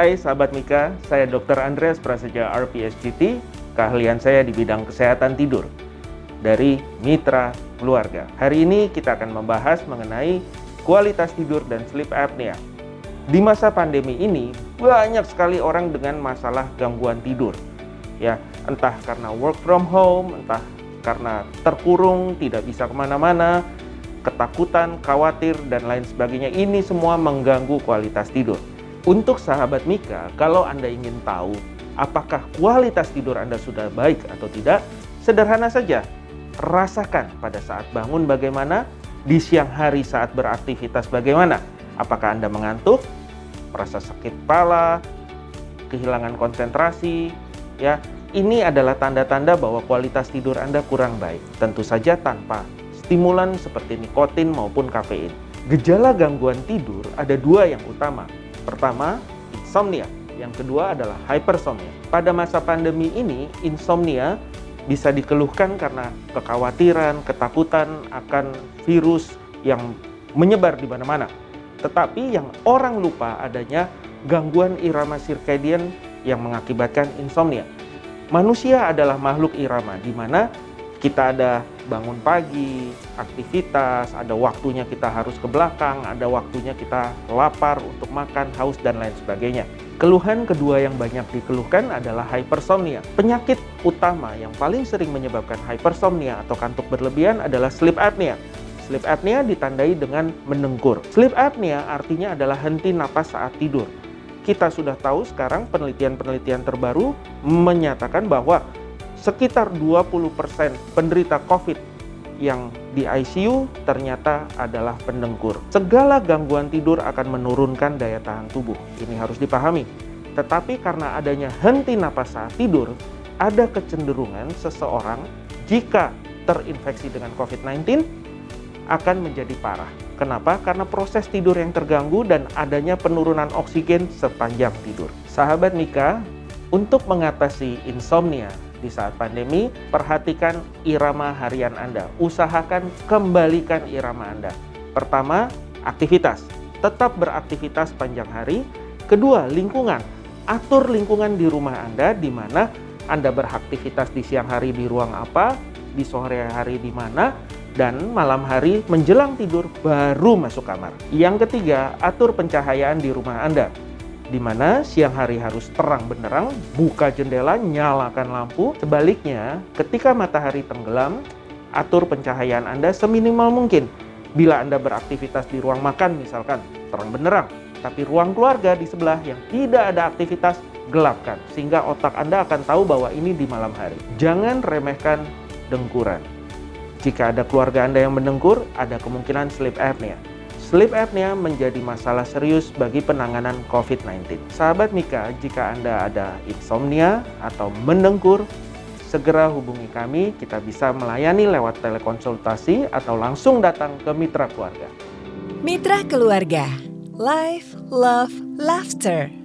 Hai sahabat Mika, saya Dr. Andreas Praseja RPSGT, keahlian saya di bidang kesehatan tidur dari Mitra Keluarga. Hari ini kita akan membahas mengenai kualitas tidur dan sleep apnea. Di masa pandemi ini, banyak sekali orang dengan masalah gangguan tidur. Ya, entah karena work from home, entah karena terkurung, tidak bisa ke mana-mana, ketakutan, khawatir, dan lain sebagainya. Ini semua mengganggu kualitas tidur. Untuk sahabat Mika, kalau Anda ingin tahu apakah kualitas tidur Anda sudah baik atau tidak, sederhana saja. Rasakan pada saat bangun bagaimana, di siang hari saat beraktivitas bagaimana. Apakah Anda mengantuk, merasa sakit kepala, kehilangan konsentrasi, ya. Ini adalah tanda-tanda bahwa kualitas tidur Anda kurang baik. Tentu saja tanpa stimulan seperti nikotin maupun kafein. Gejala gangguan tidur ada dua yang utama, Pertama, insomnia. Yang kedua adalah hypersomnia. Pada masa pandemi ini, insomnia bisa dikeluhkan karena kekhawatiran, ketakutan akan virus yang menyebar di mana-mana. Tetapi yang orang lupa adanya gangguan irama sirkadian yang mengakibatkan insomnia. Manusia adalah makhluk irama di mana kita ada bangun pagi, aktivitas, ada waktunya kita harus ke belakang, ada waktunya kita lapar untuk makan, haus, dan lain sebagainya. Keluhan kedua yang banyak dikeluhkan adalah hypersomnia. Penyakit utama yang paling sering menyebabkan hypersomnia atau kantuk berlebihan adalah sleep apnea. Sleep apnea ditandai dengan mendengkur. Sleep apnea artinya adalah henti napas saat tidur. Kita sudah tahu sekarang penelitian-penelitian terbaru menyatakan bahwa sekitar 20% penderita COVID yang di ICU ternyata adalah pendengkur. Segala gangguan tidur akan menurunkan daya tahan tubuh. Ini harus dipahami. Tetapi karena adanya henti napas saat tidur, ada kecenderungan seseorang jika terinfeksi dengan COVID-19 akan menjadi parah. Kenapa? Karena proses tidur yang terganggu dan adanya penurunan oksigen sepanjang tidur. Sahabat Mika, untuk mengatasi insomnia di saat pandemi, perhatikan irama harian Anda. Usahakan kembalikan irama Anda. Pertama, aktivitas. Tetap beraktivitas panjang hari. Kedua, lingkungan. Atur lingkungan di rumah Anda di mana Anda beraktivitas di siang hari di ruang apa, di sore hari di mana, dan malam hari menjelang tidur baru masuk kamar. Yang ketiga, atur pencahayaan di rumah Anda di mana siang hari harus terang benderang, buka jendela, nyalakan lampu. Sebaliknya, ketika matahari tenggelam, atur pencahayaan Anda seminimal mungkin. Bila Anda beraktivitas di ruang makan misalkan, terang benderang. Tapi ruang keluarga di sebelah yang tidak ada aktivitas, gelapkan. Sehingga otak Anda akan tahu bahwa ini di malam hari. Jangan remehkan dengkuran. Jika ada keluarga Anda yang mendengkur, ada kemungkinan sleep apnea. Sleep apnea menjadi masalah serius bagi penanganan COVID-19. Sahabat Mika, jika Anda ada insomnia atau mendengkur, segera hubungi kami. Kita bisa melayani lewat telekonsultasi atau langsung datang ke Mitra Keluarga. Mitra Keluarga, Life, Love, Laughter.